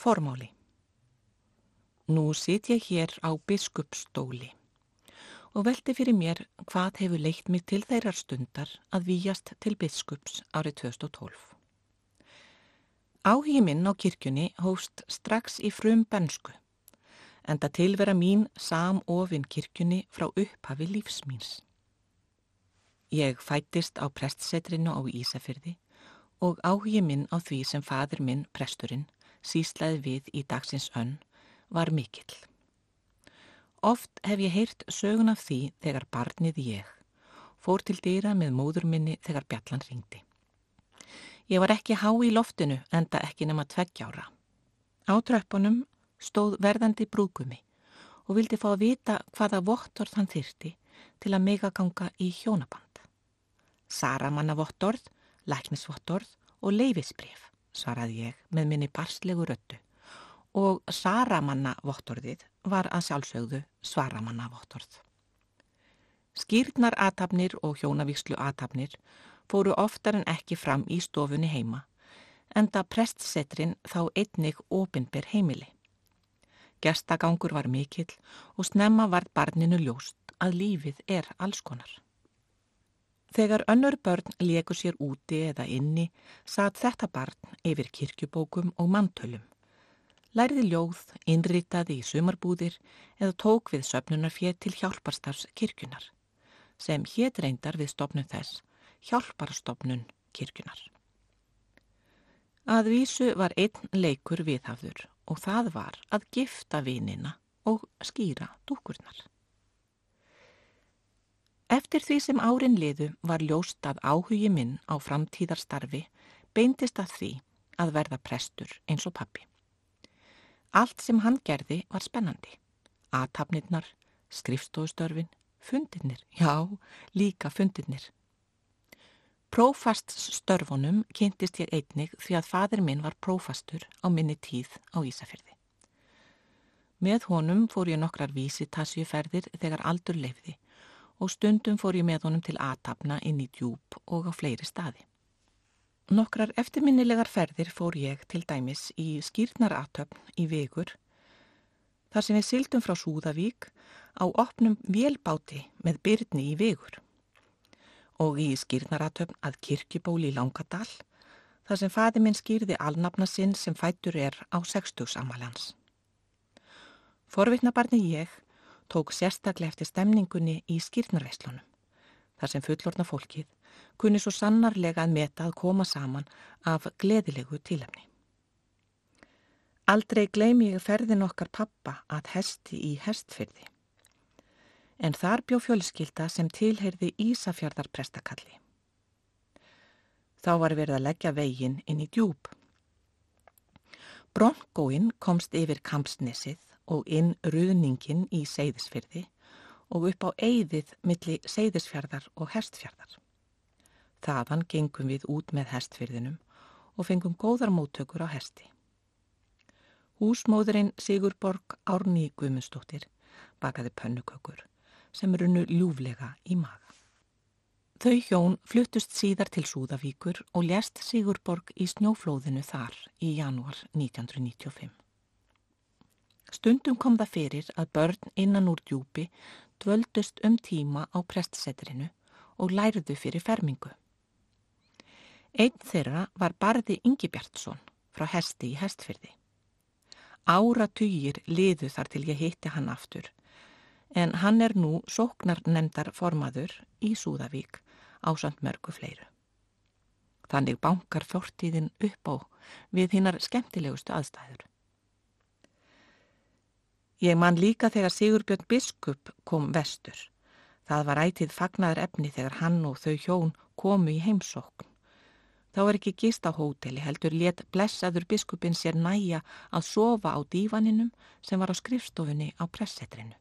Formáli Nú sit ég hér á biskupstóli og veldi fyrir mér hvað hefur leikt mig til þeirrar stundar að výjast til biskups árið 2012. Áhigi minn á kirkjunni hóst strax í frum bensku en það tilvera mín sam ofinn kirkjunni frá upphafi lífsmýns. Ég fættist á prestsetrinu á Ísafyrði og áhugi minn á því sem fadur minn, presturinn, síslaði við í dagsins önn var mikill. Oft hef ég heyrt sögun af því þegar barnið ég fór til dýra með móður minni þegar bjallan ringdi. Ég var ekki há í loftinu enda ekki nema tveggjára. Á tröppunum stóð verðandi brúkumi og vildi fá að vita hvaða vottorð hann þyrti til að megaganga í hjónaband. Saramanna vottorð læknisvottorð og leifisbref, svaraði ég með minni barslegu röttu og Saramanna vottorðið var að sjálfsögðu Svaramanna vottorð. Skýrnar aðtapnir og hjónavíkslu aðtapnir fóru oftar en ekki fram í stofunni heima, enda prestsetrin þá einnig opinber heimili. Gerstagangur var mikill og snemma var barninu ljóst að lífið er allskonar. Þegar önnur börn leku sér úti eða inni satt þetta barn yfir kirkjubókum og mantölum. Læriði ljóð, innritaði í sumarbúðir eða tók við söpnunarfér til hjálparstafs kirkjunar sem hétt reyndar við stopnum þess hjálparstopnun kirkjunar. Að vísu var einn leikur viðhafður og það var að gifta vinina og skýra dúkurnar. Eftir því sem árin liðu var ljóst að áhugi minn á framtíðarstarfi beintist að því að verða prestur eins og pappi. Allt sem hann gerði var spennandi. Atapnirnar, skrifstofustörfin, fundirnir, já, líka fundirnir. Prófaststörfunum kynntist ég einnig því að fadir minn var prófastur á minni tíð á Ísafjörði. Með honum fór ég nokkrar vísitasjuferðir þegar aldur lefði og stundum fór ég með honum til aðtapna inn í djúb og á fleiri staði. Nokkrar eftirminnilegar ferðir fór ég til dæmis í skýrnaratöfn í vegur þar sem við sildum frá Súðavík á opnum vélbáti með byrni í vegur og í skýrnaratöfn að kirkjubóli í Langadal þar sem faði minn skýrði alnafna sinn sem fættur er á 60 amalans. Forvittnabarni ég tók sérstaklega eftir stemningunni í skýrnarveislunum. Þar sem fullorna fólkið kunni svo sannarlega að meta að koma saman af gleðilegu tílefni. Aldrei gleym ég ferðin okkar pappa að hesti í hestfyrði. En þar bjó fjölskylda sem tilheyrði Ísafjörðarprestakalli. Þá var verið að leggja veginn inn í djúb. Bronkóinn komst yfir kampsnissið og inn ruðningin í seyðisfyrði og upp á eyðið milli seyðisfjörðar og hestfjörðar. Þaðan gengum við út með hestfyrðinum og fengum góðar móttökur á hesti. Húsmóðurinn Sigurborg Árni Guðmundsdóttir bakaði pönnukökur sem runnu ljúflega í maga. Þau hjón fluttust síðar til Súðavíkur og lést Sigurborg í snjóflóðinu þar í janúar 1995. Stundum kom það fyrir að börn innan úr djúpi dvöldust um tíma á prestsetrinu og læruðu fyrir fermingu. Einn þeirra var barði Ingi Bjartsson frá hesti í hestfyrði. Ára týjir liðu þar til ég hitti hann aftur en hann er nú sóknar nefndar formaður í Súðavík á samt mörgu fleiru. Þannig bankar fortíðin upp á við hinnar skemmtilegustu aðstæður. Ég man líka þegar Sigurbjörn Biskup kom vestur. Það var ætið fagnaður efni þegar hann og þau hjón komu í heimsókn. Þá er ekki gist á hóteli heldur let blessaður biskupin sér næja að sofa á dívaninum sem var á skrifstofunni á pressetrinu.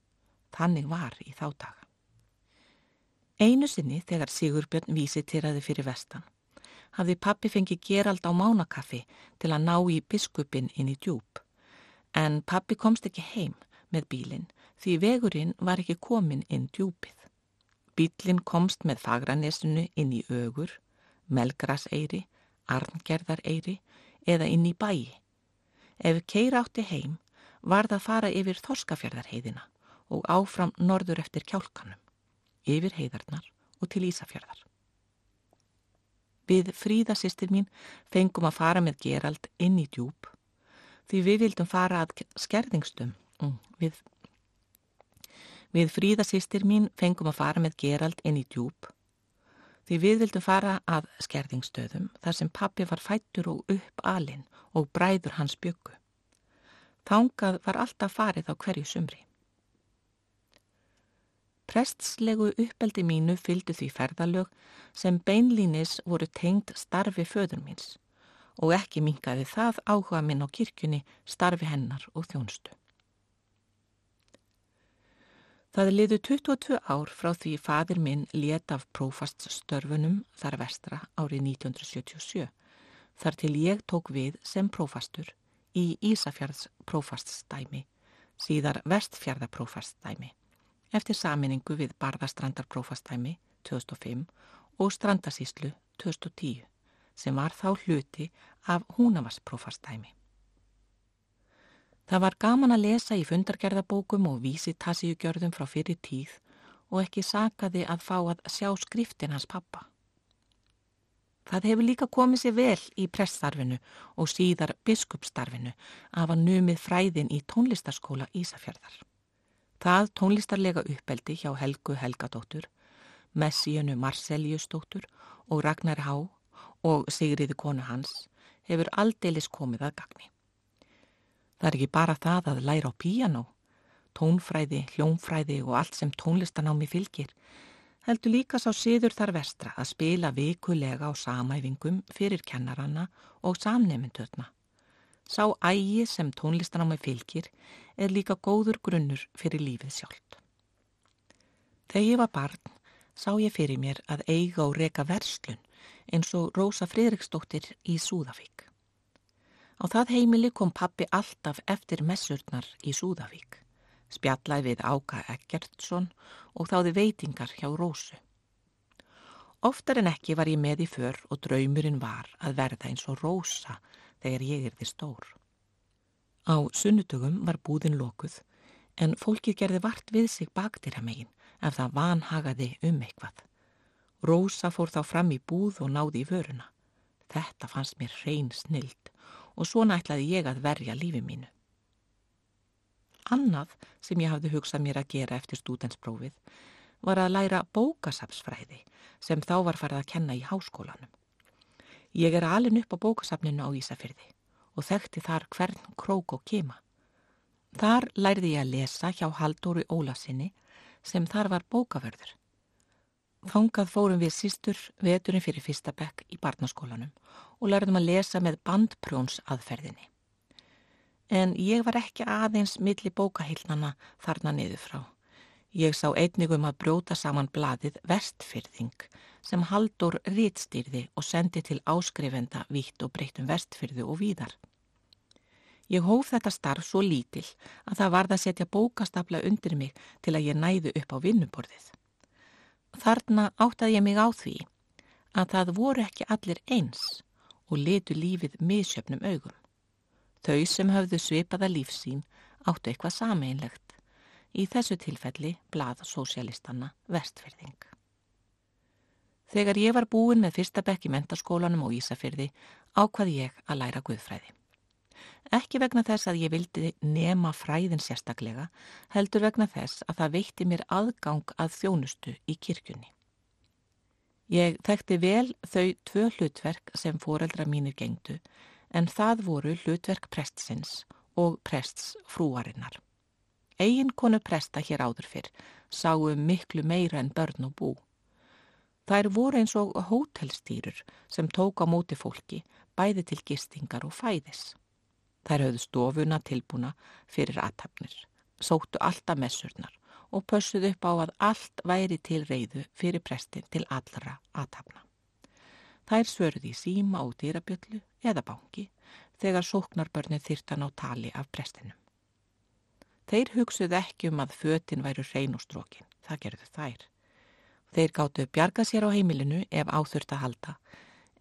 Þannig var í þá daga. Einu sinni þegar Sigurbjörn vísitiraði fyrir vestan hafði pappi fengið gerald á mánakaffi til að ná í biskupin inn í djúb. En pappi komst ekki heim með bílinn því vegurinn var ekki komin inn djúpið. Bílinn komst með fagranesunu inn í ögur, melgraseyri, arngerðareyri eða inn í bæi. Ef keira átti heim var það fara yfir Þorskafjörðarheiðina og áfram norður eftir kjálkanum, yfir heiðarnar og til Ísafjörðar. Við fríða sýstir mín fengum að fara með Gerald inn í djúb því við vildum fara að skerðingstum. Mm, við, við fríða sýstir mín fengum að fara með Gerald inn í djúb því við vildum fara að skerðingstöðum þar sem pappi var fættur og upp alinn og bræður hans byggu. Þángað var alltaf farið á hverju sumri. Prestslegu uppeldi mínu fylgdu því ferðalög sem beinlínis voru tengd starfi föður míns og ekki mingaði það áhuga minn á kirkjunni, starfi hennar og þjónstu. Það liðu 22 ár frá því fadir minn let af prófaststörfunum þar vestra árið 1977 þar til ég tók við sem prófastur í Ísafjörðs prófaststæmi, síðar vestfjörðaprófaststæmi, eftir saminningu við Barðastrandarprófaststæmi 2005 og Strandasíslu 2010 sem var þá hluti af Húnavasprófaststæmi. Það var gaman að lesa í fundargerðabókum og vísi tassíugjörðum frá fyrir tíð og ekki sakaði að fá að sjá skriftin hans pappa. Það hefur líka komið sér vel í pressstarfinu og síðar biskupsstarfinu af að numið fræðin í tónlistarskóla Ísafjörðar. Það tónlistarlega uppeldi hjá Helgu Helgadóttur, Messíunu Marseljusdóttur og Ragnar Há og Sigriði konu hans hefur aldeilis komið að gagni. Það er ekki bara það að læra á píjanó, tónfræði, hljónfræði og allt sem tónlistanámi fylgir. Heldur líka sá siður þar vestra að spila vikulega á samæfingum fyrir kennaranna og samnefnendöðna. Sá ægi sem tónlistanámi fylgir er líka góður grunnur fyrir lífið sjálft. Þegar ég var barn sá ég fyrir mér að eiga og reka verslun eins og Rósa Fridriksdóttir í Súðafík. Á það heimili kom pappi alltaf eftir messurnar í Súðavík, spjallaði við Áka Eggertsson og þáði veitingar hjá Rósu. Oftar en ekki var ég með í för og draumurinn var að verða eins og Rósa þegar ég er þið stór. Á sunnutugum var búðin lokuð en fólkið gerði vart við sig baktir að megin ef það vanhagaði um eitthvað. Rósa fór þá fram í búð og náði í vöruna. Þetta fannst mér reyn snild og svona ætlaði ég að verja lífi mínu. Annað sem ég hafði hugsað mér að gera eftir stúdensprófið var að læra bókasapsfræði sem þá var farið að kenna í háskólanum. Ég er alin upp á bókasapninu á Ísafyrði og þekkti þar hvern krók og kema. Þar lærði ég að lesa hjá Haldóru Ólasinni sem þar var bókaverður. Þangað fórum við sístur veturinn fyrir fyrsta bekk í barnaskólanum og lærðum að lesa með bandprjóns aðferðinni. En ég var ekki aðeins milli bókahillnana þarna niður frá. Ég sá einnigum að brjóta saman bladið vestfyrðing sem Haldur rítstýrði og sendi til áskrifenda vitt og breytum vestfyrðu og víðar. Ég hóf þetta starf svo lítil að það varð að setja bókastapla undir mig til að ég næðu upp á vinnuborðið. Þarna áttaði ég mig á því að það voru ekki allir eins og letu lífið misjöfnum augum. Þau sem höfðu svipaða lífsín áttu eitthvað sameinlegt, í þessu tilfelli blaða sósialistanna vestfyrðing. Þegar ég var búin með fyrsta bekk í mentaskólanum og Ísafyrði ákvaði ég að læra guðfræði. Ekki vegna þess að ég vildi nema fræðin sérstaklega, heldur vegna þess að það veitti mér aðgang að þjónustu í kirkjunni. Ég þekkti vel þau tvö hlutverk sem foreldra mínir gengdu, en það voru hlutverk prestsins og prests frúarinnar. Egin konu presta hér áður fyrr sáu miklu meira en börn og bú. Þær voru eins og hótelstýrur sem tók á móti fólki, bæði til gistingar og fæðis. Þær höfðu stofuna tilbúna fyrir aðtapnir, sóttu alltaf messurnar og pössuðu upp á að allt væri til reyðu fyrir prestin til allra aðtapna. Þær svörði í síma og dýrabjöllu eða banki þegar sóknarbörnið þyrtan á tali af prestinum. Þeir hugsuðu ekki um að fötin væru hrein og strókin, það gerðu þær. Þeir gáttu bjarga sér á heimilinu ef áþurft að halda,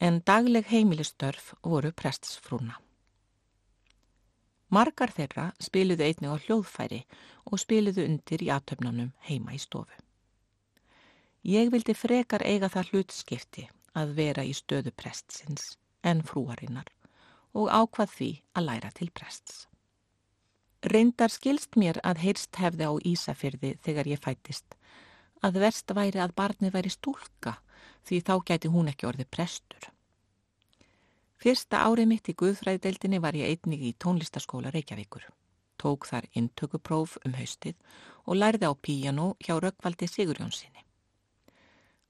en dagleg heimilistörf voru prestsfrúna. Margar þeirra spiluðu einnig á hljóðfæri og spiluðu undir í aðtöfnanum heima í stofu. Ég vildi frekar eiga það hlutskipti að vera í stöðu prestsins en frúarinnar og ákvað því að læra til prests. Reyndar skilst mér að heyrst hefði á Ísafyrði þegar ég fættist að verst væri að barnið væri stúlka því þá gæti hún ekki orðið prestur. Fyrsta árið mitt í Guðfræðideildinni var ég einnig í tónlistaskóla Reykjavíkur. Tók þar intökupróf um haustið og lærði á píjano hjá Röggvaldi Sigurjónsinni.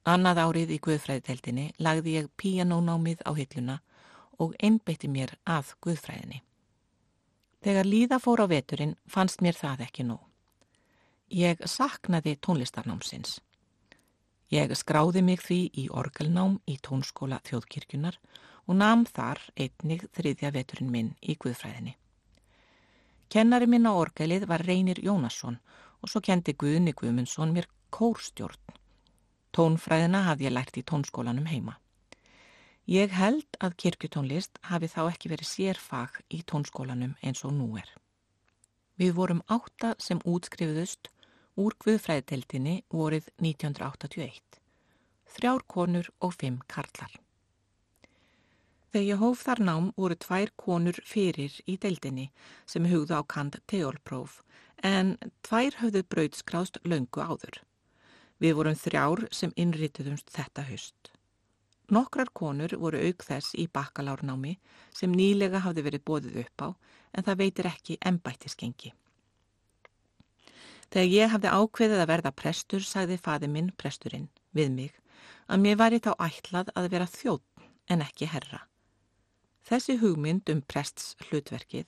Annað árið í Guðfræðideildinni lagði ég píjanónámið á hilluna og einbeitti mér að Guðfræðinni. Þegar líða fór á veturinn fannst mér það ekki nóg. Ég saknaði tónlistarnámsins. Ég skráði mig því í orgelnám í tónskóla þjóðkirkjunar og nam þar einnig þriðja veturinn minn í Guðfræðinni. Kennari minn á orgelið var Reynir Jónasson og svo kendi Guðni Guðmundsson mér kórstjórn. Tónfræðina hafði ég lært í tónskólanum heima. Ég held að kirkutónlist hafi þá ekki verið sérfag í tónskólanum eins og nú er. Við vorum átta sem útskrifuðust úr Guðfræðiteldinni vorið 1981. Þrjár konur og fimm karlar. Þegar ég hóf þar nám voru tvær konur fyrir í deildinni sem hugðu á kant teolpróf en tvær höfðu brauðskrást löngu áður. Við vorum þrjár sem innrituðumst þetta höst. Nokkrar konur voru auk þess í bakalárnámi sem nýlega hafði verið bóðið upp á en það veitir ekki ennbættiskengi. Þegar ég hafði ákveðið að verða prestur sagði faði minn presturinn við mig að mér væri þá ætlað að vera þjótt en ekki herra. Þessi hugmynd um prests hlutverkið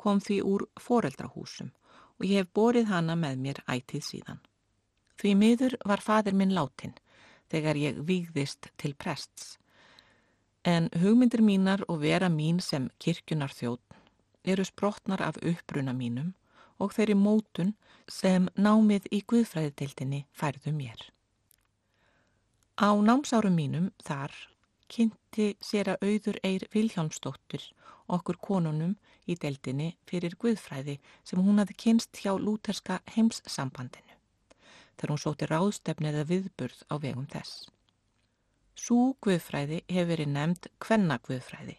kom því úr foreldrahúsum og ég hef borið hana með mér ætið síðan. Því miður var fadir minn látin þegar ég výðist til prests. En hugmyndir mínar og vera mín sem kirkjunar þjótt eru sprotnar af uppbruna mínum og þeirri mótun sem námið í Guðfræðitildinni færðu mér. Á námsárum mínum þar kynnti sér að auður eir Vilhjálmsdóttir okkur konunum í deldinni fyrir Guðfræði sem hún hafði kynst hjá lúterska heimssambandinu þegar hún sóti ráðstefni eða viðburð á vegum þess. Sú Guðfræði hefur verið nefnd Kvenna Guðfræði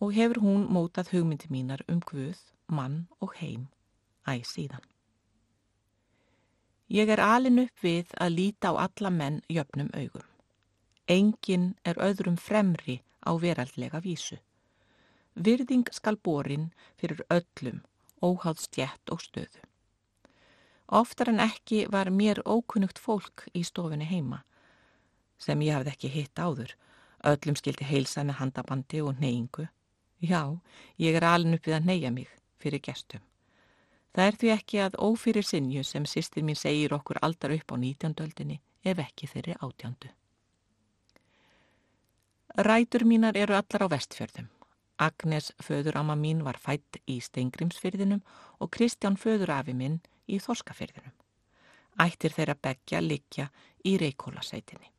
og hefur hún mótað hugmyndi mínar um Guð, mann og heim æg síðan. Ég er alin upp við að líta á alla menn jöfnum augum. Engin er öðrum fremri á veraldlega vísu. Virðing skal borin fyrir öllum, óháð stjætt og stöðu. Oftar en ekki var mér ókunnugt fólk í stofunni heima, sem ég hafði ekki hitt áður. Öllum skildi heilsa með handabandi og neyingu. Já, ég er alin upp við að neyja mig fyrir gestum. Það er því ekki að ófyrir sinju sem sýstir mín segir okkur aldar upp á nítjandöldinni ef ekki þeirri átjandu. Rætur mínar eru allar á vestfjörðum. Agnes föðurama mín var fætt í Steingrimsfyrðinum og Kristján föðurafi minn í Þorskafyrðinum. Ættir þeirra begja likja í Reykjólasætinni.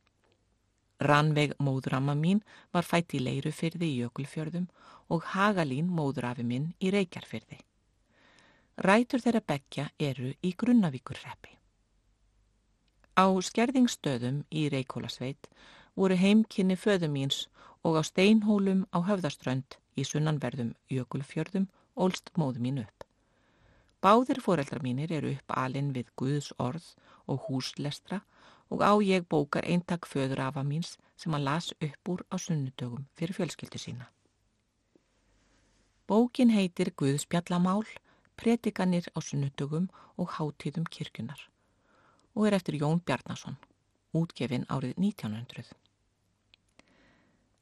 Ranveig móðurama mín var fætt í Leirufyrði í Jökulfjörðum og Hagalín móðurafi minn í Reykjarfyrði. Rætur þeirra begja eru í Grunnavíkurreppi. Á skerðingstöðum í Reykjólasveit voru heimkynni föðumíns og á steinhólum á höfðaströnd í sunnanverðum jökulfjörðum ólst móðu mín upp. Báðir foreldrar mínir eru upp alinn við Guðs orð og húslestra og á ég bókar eintak föður afa míns sem hann las upp úr á sunnudögum fyrir fjölskyldu sína. Bókin heitir Guðs bjallamál, predikanir á sunnudögum og hátíðum kirkunar og er eftir Jón Bjarnason, útgefin árið 1900.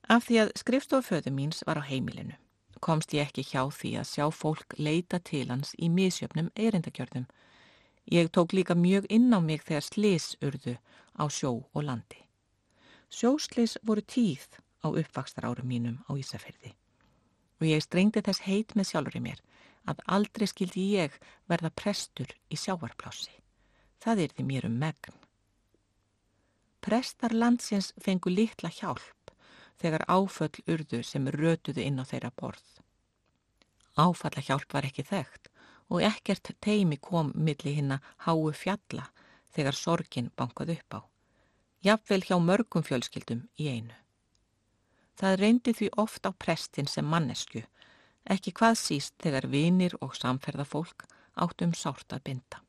Af því að skrifstoföðu míns var á heimilinu komst ég ekki hjá því að sjá fólk leita til hans í misjöfnum eirindakjörðum. Ég tók líka mjög inn á mig þegar slis urðu á sjó og landi. Sjóslis voru tíð á uppvakstar árum mínum á Ísafyrði og ég strengdi þess heit með sjálfur í mér að aldrei skildi ég verða prestur í sjávarplási. Það er því mér um megn. Prestar landsins fengu litla hjálp þegar áföll urðu sem rötuðu inn á þeirra borð. Áfalla hjálp var ekki þekkt og ekkert teimi kom milli hinn að háu fjalla þegar sorgin bankað upp á. Jafnvel hjá mörgum fjölskyldum í einu. Það reyndi því oft á prestin sem mannesku, ekki hvað síst þegar vinir og samferðafólk áttum sárt að binda.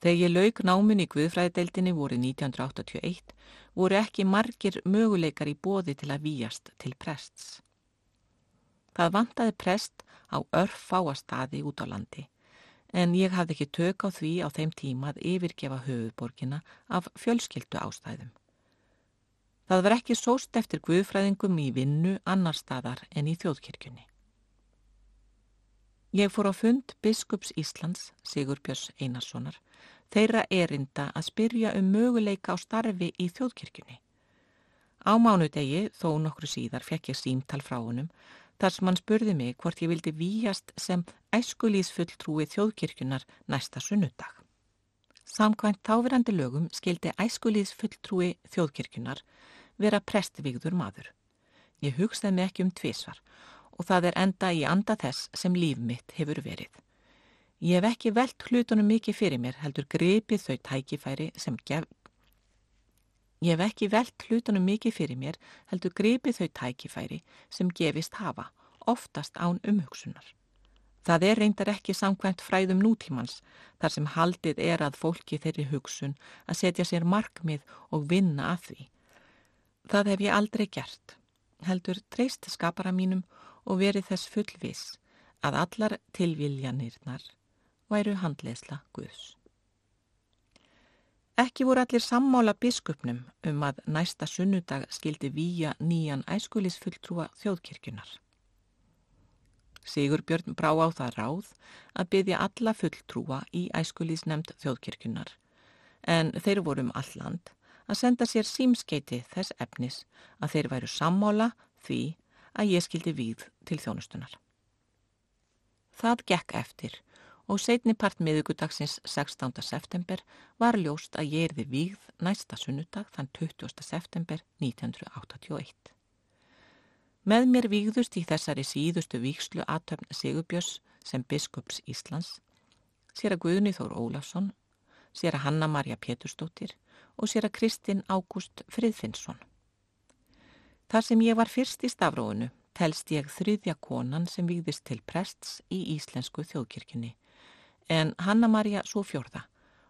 Þegar ég laug námin í Guðfræðideildinni voru 1981 voru ekki margir möguleikar í bóði til að výjast til prests. Það vantaði prest á örf fáastaði út á landi en ég hafði ekki tök á því á þeim tíma að yfirgefa höfuborgina af fjölskyldu ástæðum. Það var ekki sóst eftir Guðfræðingum í vinnu annar staðar en í þjóðkirkjunni. Ég fór á fund Biskups Íslands, Sigur Björns Einarssonar, þeirra erinda að spyrja um möguleika á starfi í þjóðkirkjunni. Á mánudegi, þó nokkru síðar, fekk ég símtal frá honum þar sem hann spurði mig hvort ég vildi výjast sem æskulísfulltrúi þjóðkirkjunar næsta sunnudag. Samkvæmt táverandi lögum skildi æskulísfulltrúi þjóðkirkjunar vera prestvigður maður. Ég hugsaði mig ekki um tvísvar og það er enda í anda þess sem líf mitt hefur verið. Ég hef ekki velt hlutunum mikið fyrir mér, heldur grepið þau tækifæri sem gef... Ég hef ekki velt hlutunum mikið fyrir mér, heldur grepið þau tækifæri sem gefist hafa, oftast án umhugsunar. Það er reyndar ekki samkvæmt fræðum nútímans, þar sem haldið er að fólki þeirri hugsun að setja sér markmið og vinna að því. Það hef ég aldrei gert, heldur treyst skapara mínum og verið þess fullvis að allar tilviljanirnar væru handleisla Guðs. Ekki voru allir sammála biskupnum um að næsta sunnudag skildi výja nýjan æskulisfulltrúa þjóðkirkjunar. Sigur Björn brá á það ráð að byggja alla fulltrúa í æskulisnemnd þjóðkirkjunar en þeir voru um alland að senda sér símskeiti þess efnis að þeir væru sammála því að ég skildi víð til þjónustunar. Það gekk eftir og setni part miðugudagsins 16. september var ljóst að ég erði víð næsta sunnudag þann 20. september 1981. Með mér víðust í þessari síðustu víkslu aðtöfn Sigurbjörns sem biskups Íslands, sér að Guðni Þór Ólafsson, sér að Hanna-Marja Péturstóttir og sér að Kristinn Ágúst Friðfinnsson. Þar sem ég var fyrst í stafróinu telst ég þriðja konan sem výðist til prests í Íslensku þjóðkirkjunni en Hanna-Maria svo fjörða,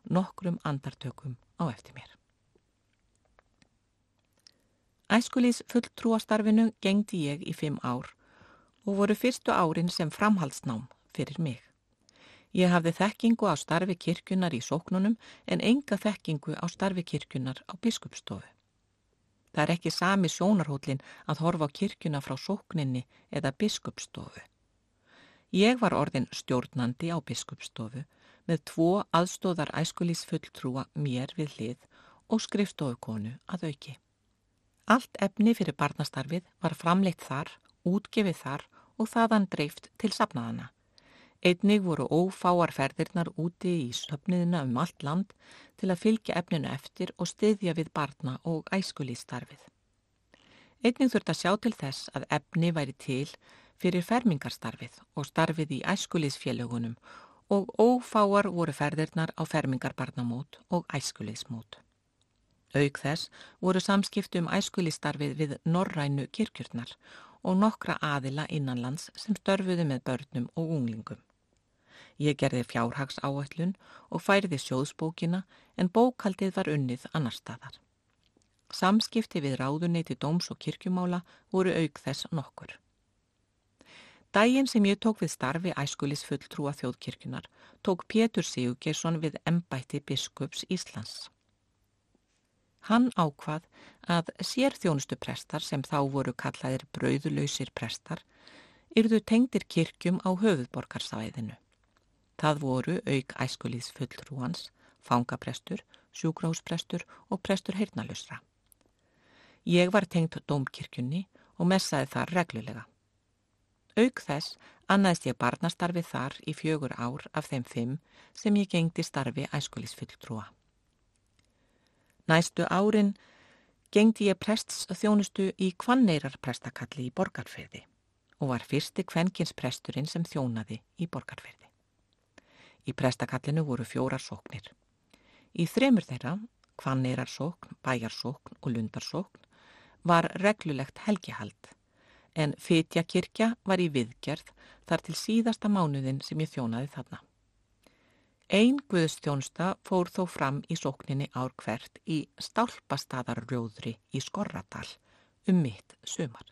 nokkrum andartökum á eftir mér. Æskulís fulltrúastarfinu gengdi ég í fimm ár og voru fyrstu árin sem framhaldsnám fyrir mig. Ég hafði þekkingu á starfi kirkjunar í sóknunum en enga þekkingu á starfi kirkjunar á biskupstofu. Það er ekki sami sjónarhóllin að horfa á kirkuna frá sókninni eða biskupstofu. Ég var orðin stjórnandi á biskupstofu með tvo aðstóðar æskulísfulltrúa mér við hlið og skrifstofukonu að auki. Allt efni fyrir barnastarfið var framleitt þar, útgefið þar og þaðan dreift til sapnaðana. Einnig voru ófáarferðirnar úti í söpniðina um allt land til að fylgja efninu eftir og styðja við barna og æskulístarfið. Einnig þurft að sjá til þess að efni væri til fyrir fermingarstarfið og starfið í æskulísfélagunum og ófáar voru ferðirnar á fermingarbarnamót og æskulísmót. Auk þess voru samskiptu um æskulístarfið við norrænu kirkjurnar og nokkra aðila innanlands sem störfuðu með börnum og unglingum. Ég gerði fjárhags áætlun og færiði sjóðsbókina en bókaldið var unnið annar staðar. Samskipti við ráðunneyti dóms og kirkjumála voru auk þess nokkur. Dægin sem ég tók við starfi æskulis fulltrúa þjóðkirkjunar tók Pétur Sigurgesson við embætti biskups Íslands. Hann ákvað að sérþjónustu prestar sem þá voru kallaðir brauðlausir prestar yrðu tengdir kirkjum á höfuðborgarsvæðinu. Það voru auk æskulíðs fullrúans, fangaprestur, sjúgráðsprestur og prestur heyrnalusra. Ég var tengt dómkirkjunni og messaði þar reglulega. Auk þess annaðist ég barnastarfi þar í fjögur ár af þeim fimm sem ég gengdi starfi æskulíðsfulltrúa. Næstu árin gengdi ég prests þjónustu í Kvanneirar prestakalli í Borgarferði og var fyrsti kvenkinspresturinn sem þjónaði í borgarferði. Í prestakallinu voru fjórar sóknir. Í þremur þeirra, kvanneirarsókn, bæjarsókn og lundarsókn, var reglulegt helgihald en Fytja kirkja var í viðgerð þar til síðasta mánuðin sem ég þjónaði þarna. Einn guðstjónsta fór þó fram í sókninni ár hvert í stálpastadarrjóðri í Skorradal um mitt sumar.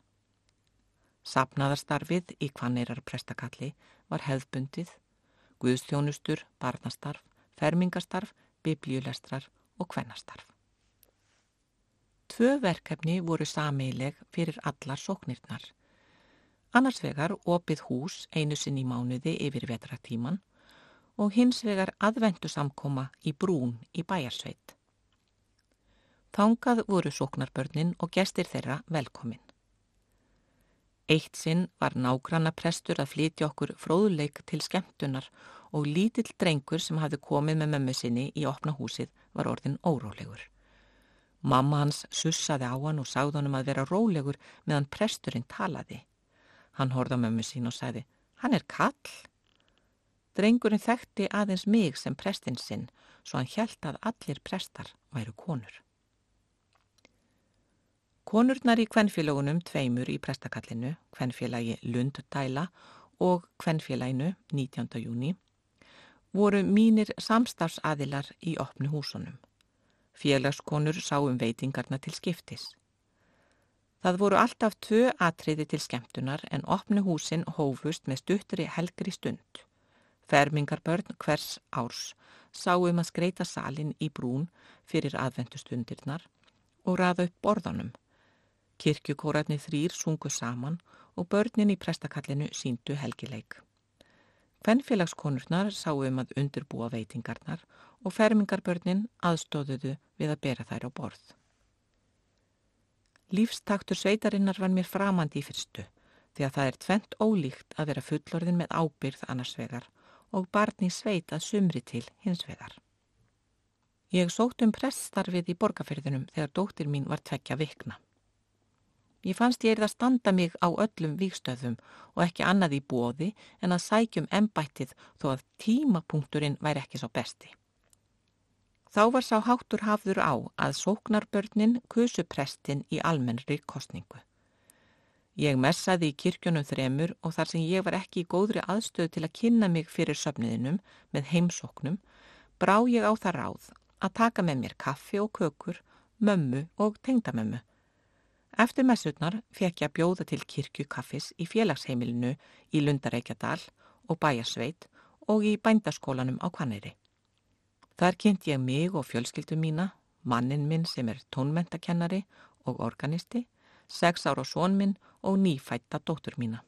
Sapnaðarstarfið í Kvanneirar prestakalli var hefðbundið, guðstjónustur, barnastarf, fermingastarf, biblíulestrar og kvennastarf. Tvö verkefni voru sameileg fyrir allar sóknirnar. Annars vegar opið hús einu sinn í mánuði yfir vetratíman og hins vegar aðvendu samkoma í brún í bæjarsveit. Þángað voru sóknarbörnin og gestir þeirra velkomin. Eitt sinn var nágranna prestur að flytja okkur fróðleik til skemmtunar og lítill drengur sem hafði komið með mömmu sinni í opna húsið var orðin órólegur. Mamma hans sussaði á hann og sagði hann um að vera rólegur meðan presturinn talaði. Hann horða mömmu sín og sagði, hann er kall. Drengurinn þekkti aðeins mig sem prestinn sinn, svo hann hjælt að allir prestar væru konur. Konurnar í kvennfélagunum tveimur í prestakallinu, kvennfélagi Lunddæla og kvennfélaginu 19. júni, voru mínir samstafsadilar í opnu húsunum. Félagskonur sáum veitingarna til skiptis. Það voru alltaf tvö atriði til skemmtunar en opnu húsin hófust með stuttri helgri stund. Fermingarbörn hvers árs sáum að skreita salin í brún fyrir aðvendustundirnar og raða upp borðanum. Kirkjukóratni þrýr sungu saman og börnin í prestakallinu síndu helgileik. Hvennfélagskonurnar sáum að undirbúa veitingarnar og fermingarbörnin aðstóðuðu við að bera þær á borð. Lífstaktur sveitarinnar var mér framandi í fyrstu því að það er tvent ólíkt að vera fullorðin með ábyrð annars vegar og barni sveit að sumri til hins vegar. Ég sótt um pressstarfið í borgarferðinum þegar dóttir mín var tvekja vikna. Ég fannst ég er það standa mig á öllum vikstöðum og ekki annað í bóði en að sækjum embættið þó að tímapunkturinn væri ekki svo besti. Þá var sá háttur hafður á að sóknarbörnin kusu prestin í almennri kostningu. Ég messaði í kirkjunum þremur og þar sem ég var ekki í góðri aðstöðu til að kynna mig fyrir söfniðinum með heimsóknum, brá ég á það ráð að taka með mér kaffi og kökur, mömmu og tengdamömmu. Eftir messutnar fekk ég að bjóða til kirkjukaffis í félagsheimilinu í Lundareikjadal og Bæjarsveit og í bændaskólanum á Kvanneiri. Þar kynnt ég mig og fjölskyldu mína, mannin minn sem er tónmentakennari og organisti, sex ára són minn og nýfætta dóttur mína.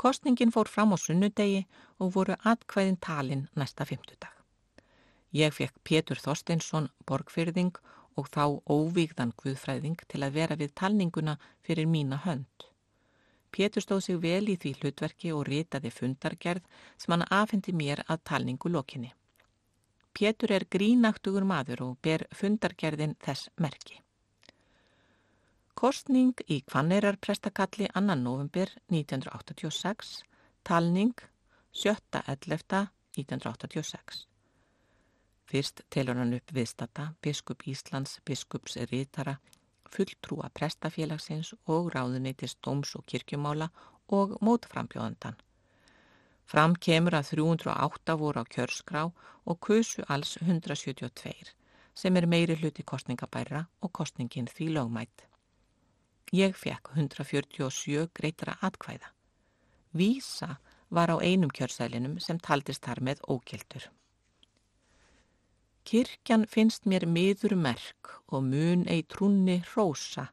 Kostningin fór fram á sunnudegi og voru atkvæðin talin næsta fymtudag. Ég fekk Pétur Þorsteinsson borgfyrðing og þá óvígðan guðfræðing til að vera við talninguna fyrir mína hönd. Pétur stóð sig vel í því hlutverki og ritaði fundargerð sem hann afhendi mér að talningu lokinni. Pétur er grínaktugur maður og ber fundargerðin þess merki. Kostning í Kvanneirar prestakalli annan november 1986, talning 7.11.1986. Fyrst telur hann upp viðstata, biskup Íslands, biskups rítara, fulltrúa prestafélagsins og ráðuneytist dóms og kirkjumála og mótframbjóðandan. Fram kemur að 308 voru á kjörskrá og kusu alls 172 sem er meiri hluti kostningabæra og kostningin því lögmætt. Ég fekk 147 greitra atkvæða. Vísa var á einum kjörsælinum sem taldist þar með ókildur. Kirkjan finnst mér miður merk og mun ei trúni rósa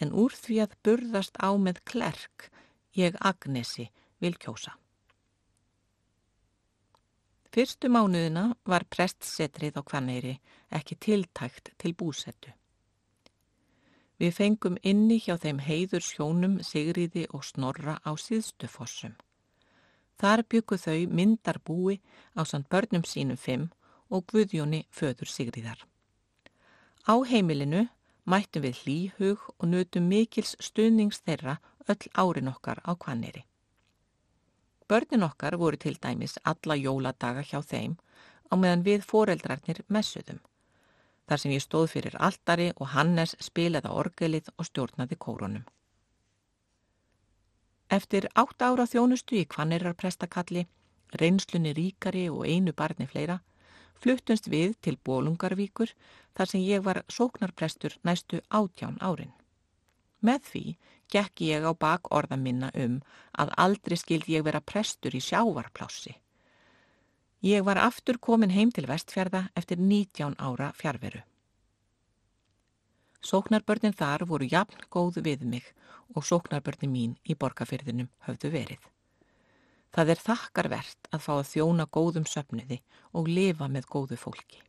en úr því að burðast á með klerk ég Agnesi vil kjósa. Fyrstu mánuðina var prestsetrið á Kvanneiri ekki tiltækt til búsettu. Við fengum inni hjá þeim heiður sjónum Sigriði og Snorra á síðstu fossum. Þar byggu þau myndar búi á samt börnum sínum fimm og Guðjóni föður Sigriðar. Á heimilinu mættum við hlýhug og nutum mikils stuðnings þeirra öll árin okkar á kvanneri. Börnin okkar voru til dæmis alla jóladaga hjá þeim á meðan við foreldrarnir messuðum. Þar sem ég stóð fyrir altari og Hannes spilaði orgelið og stjórnaði kórunum. Eftir átt ára þjónustu í kvannirar prestakalli, reynslunni ríkari og einu barni fleira, fluttumst við til Bólungarvíkur þar sem ég var sóknarprestur næstu átján árin. Með því gekk ég á bak orða minna um að aldrei skildi ég vera prestur í sjávarplássi. Ég var aftur komin heim til vestfjörða eftir 19 ára fjárveru. Sóknarbörnin þar voru jafn góð við mig og sóknarbörnin mín í borgarfyrðinum höfðu verið. Það er þakkarvert að fá að þjóna góðum söfniði og lifa með góðu fólki.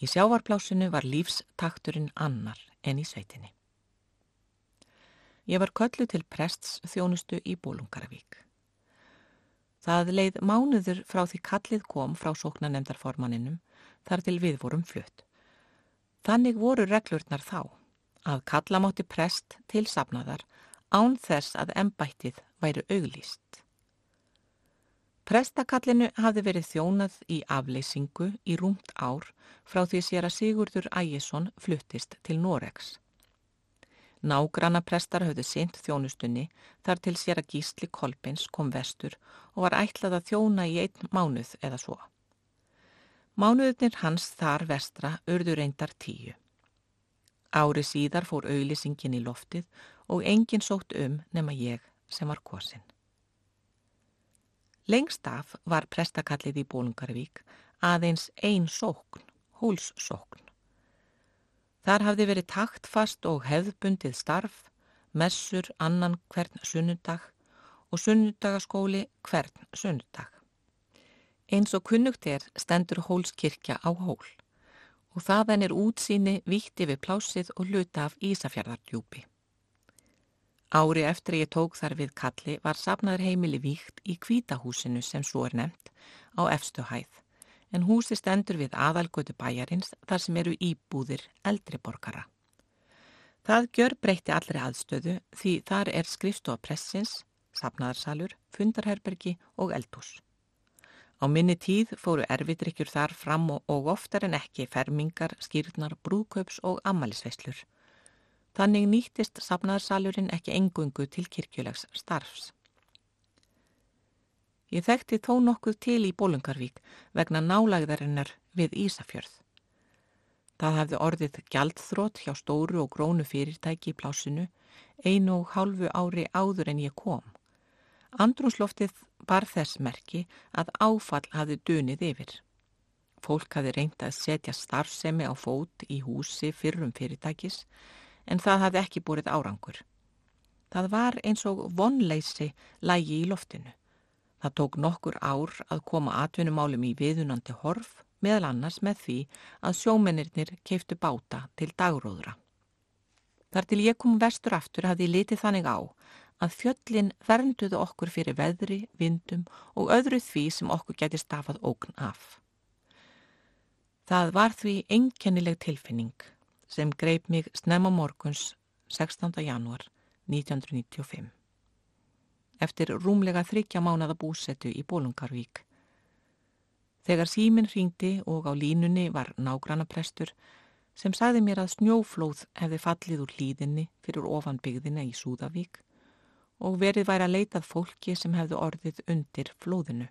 Í sjávarplásinu var lífstakturinn annar en í sveitinni. Ég var köllu til prests þjónustu í Bólungaravík. Það leið mánuður frá því kallið kom frá sóknanemdarformaninum þar til við vorum flutt. Þannig voru reglurnar þá að kallamátti prest til sapnaðar án þess að embættið væri auglýst. Prestakallinu hafði verið þjónað í afleysingu í rúmt ár frá því sér að Sigurdur Ægjesson fluttist til Noregs. Nágranna prestar höfðu sint þjónustunni þar til sér að gísli Kolbins kom vestur og var ætlað að þjóna í einn mánuð eða svo. Mánuðnir hans þar vestra urður reyndar tíu. Ári síðar fór auðlýsingin í loftið og enginn sótt um nema ég sem var kosin. Lengst af var prestakallið í Bólungarvík aðeins ein sókn, húlssókn. Þar hafði verið taktfast og hefðbundið starf, messur annan hvern sunnudag og sunnudagaskóli hvern sunnudag. Eins og kunnugt er stendur hólskirkja á hól og þaðan er útsýni víkt yfir plásið og hluta af Ísafjörðardjúpi. Ári eftir ég tók þar við kalli var sapnaður heimili víkt í kvítahúsinu sem svo er nefnt á efstu hæð en húsi stendur við aðalgötu bæjarins þar sem eru íbúðir eldri borgara. Það gjör breytti allri aðstöðu því þar er skrifstofa pressins, sapnaðarsalur, fundarherbergi og eldhús. Á minni tíð fóru erfiðrykjur þar fram og oftar en ekki fermingar, skýrnar, brúköps og ammælisveislur. Þannig nýttist safnaðarsalurinn ekki engungu til kirkjulegs starfs. Ég þekkti þó nokkuð til í Bólungarvík vegna nálægðarinnar við Ísafjörð. Það hafði orðið gjaldþrótt hjá stóru og grónu fyrirtæki í plásinu einu og hálfu ári áður en ég kom. Andrúnsloftið bar þess merki að áfall hafði dunið yfir. Fólk hafði reynd að setja starfsemi á fót í húsi fyrrum fyrirtækis en það hafði ekki búrið árangur. Það var eins og vonleysi lægi í loftinu. Það tók nokkur ár að koma atvinnumálum í viðunandi horf, meðal annars með því að sjómennirnir keiftu báta til dagróðra. Þar til ég kom vestur aftur hafði ég litið þannig á að fjöllin vernduðu okkur fyrir veðri, vindum og öðru því sem okkur geti stafað ógn af. Það var því einkennileg tilfinning sem greip mig snemma morguns 16. janúar 1995. Eftir rúmlega þryggja mánada búsettu í Bólungarvík. Þegar síminn ringdi og á línunni var nágrannaprestur sem sagði mér að snjóflóð hefði fallið úr hlýðinni fyrir ofanbyggðina í Súðavík og verið væri að leitað fólki sem hefði orðið undir flóðinu.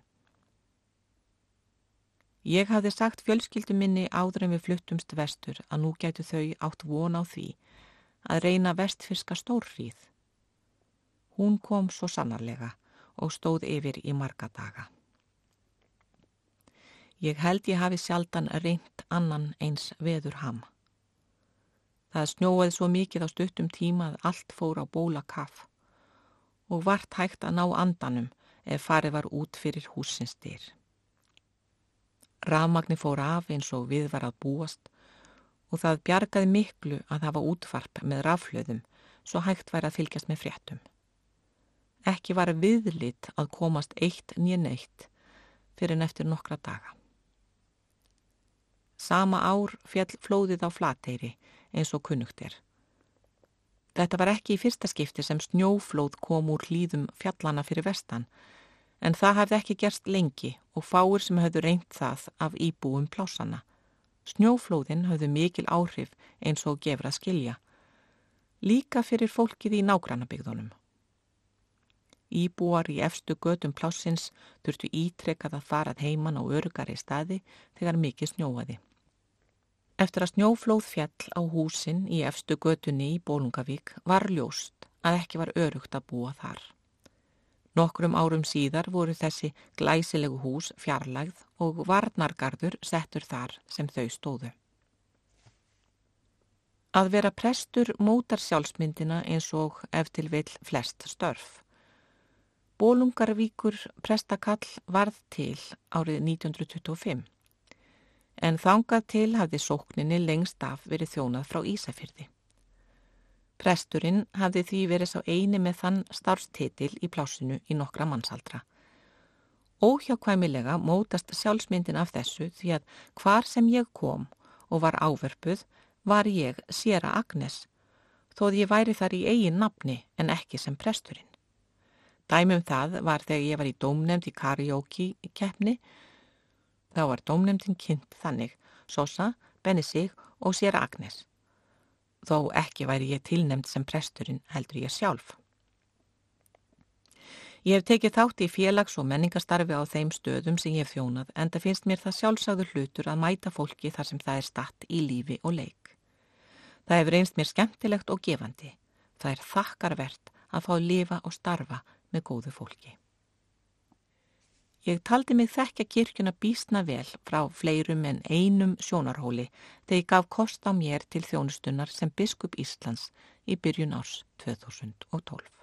Ég hafði sagt fjölskyldu minni áður en við fluttumst vestur að nú gætu þau átt von á því að reyna vestfyrska stórrýð. Hún kom svo sannarlega og stóð yfir í marga daga. Ég held ég hafi sjaldan reynt annan eins veður ham. Það snjóaði svo mikið á stuttum tíma að allt fór á bóla kaff og vart hægt að ná andanum ef farið var út fyrir húsins styr. Rafmagni fór af eins og við var að búast og það bjargaði miklu að hafa útvarp með raflöðum svo hægt væri að fylgjast með fréttum. Ekki var viðlit að komast eitt nýja neitt fyrir en eftir nokkra daga. Sama ár fjall flóðið á flateyri eins og kunnugt er. Þetta var ekki í fyrsta skipti sem snjóflóð kom úr hlýðum fjallana fyrir vestan, en það hafði ekki gerst lengi og fáir sem höfðu reynt það af íbúum plásana. Snjóflóðin höfðu mikil áhrif eins og gefur að skilja, líka fyrir fólkið í nágrannabygðunum. Íbúar í efstu gödum plássins þurftu ítrekkað að farað heiman á örugari staði þegar mikið snjóaði. Eftir að snjóflóð fjall á húsin í efstu götunni í Bólungavík var ljóst að ekki var örugt að búa þar. Nokkrum árum síðar voru þessi glæsilegu hús fjarlægð og varnargarður settur þar sem þau stóðu. Að vera prestur mótar sjálfsmyndina eins og eftir vil flest störf. Bólungarvíkur prestakall varð til árið 1925 en þangað til hafði sókninni lengst af verið þjónað frá Ísafyrði. Presturinn hafði því verið sá eini með þann starfstitil í plásinu í nokkra mannsaldra. Óhjákvæmilega mótast sjálfsmyndin af þessu því að hvar sem ég kom og var áverpuð var ég séra Agnes, þóð ég væri þar í eigin nafni en ekki sem presturinn. Dæmum það var þegar ég var í dómnefnd í karaoke keppni Þá var dómnefndin kynnt þannig, Sosa, Benny Sig og sér Agnes. Þó ekki væri ég tilnefnd sem presturinn heldur ég sjálf. Ég hef tekið þátt í félags- og menningastarfi á þeim stöðum sem ég hef þjónað en það finnst mér það sjálfsagður hlutur að mæta fólki þar sem það er statt í lífi og leik. Það hefur einst mér skemmtilegt og gefandi. Það er þakkarvert að fá að lifa og starfa með góðu fólki. Ég taldi mig þekka kirkjuna bísna vel frá fleirum en einum sjónarhóli þegar ég gaf kost á mér til þjónustunnar sem biskup Íslands í byrjun árs 2012.